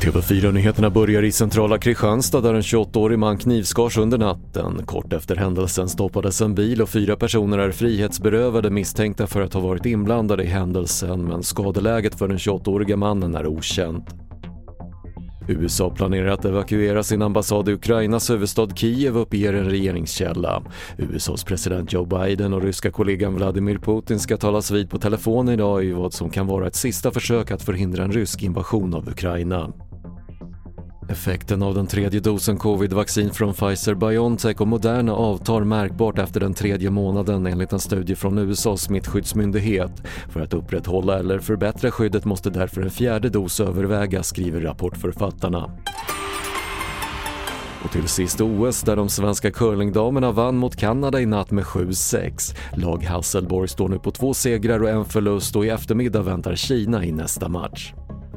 TV4-nyheterna börjar i centrala Kristianstad där en 28-årig man knivskars under natten. Kort efter händelsen stoppades en bil och fyra personer är frihetsberövade misstänkta för att ha varit inblandade i händelsen men skadeläget för den 28-åriga mannen är okänt. USA planerar att evakuera sin ambassad i Ukrainas huvudstad Kiev uppger en regeringskälla. USAs president Joe Biden och ryska kollegan Vladimir Putin ska talas vid på telefon idag i vad som kan vara ett sista försök att förhindra en rysk invasion av Ukraina. Effekten av den tredje dosen covid-vaccin från Pfizer-Biontech och Moderna avtar märkbart efter den tredje månaden enligt en studie från USAs smittskyddsmyndighet. För att upprätthålla eller förbättra skyddet måste därför en fjärde dos övervägas, skriver rapportförfattarna. Och till sist OS där de svenska curlingdamerna vann mot Kanada i natt med 7-6. Lag Hasselborg står nu på två segrar och en förlust och i eftermiddag väntar Kina i nästa match.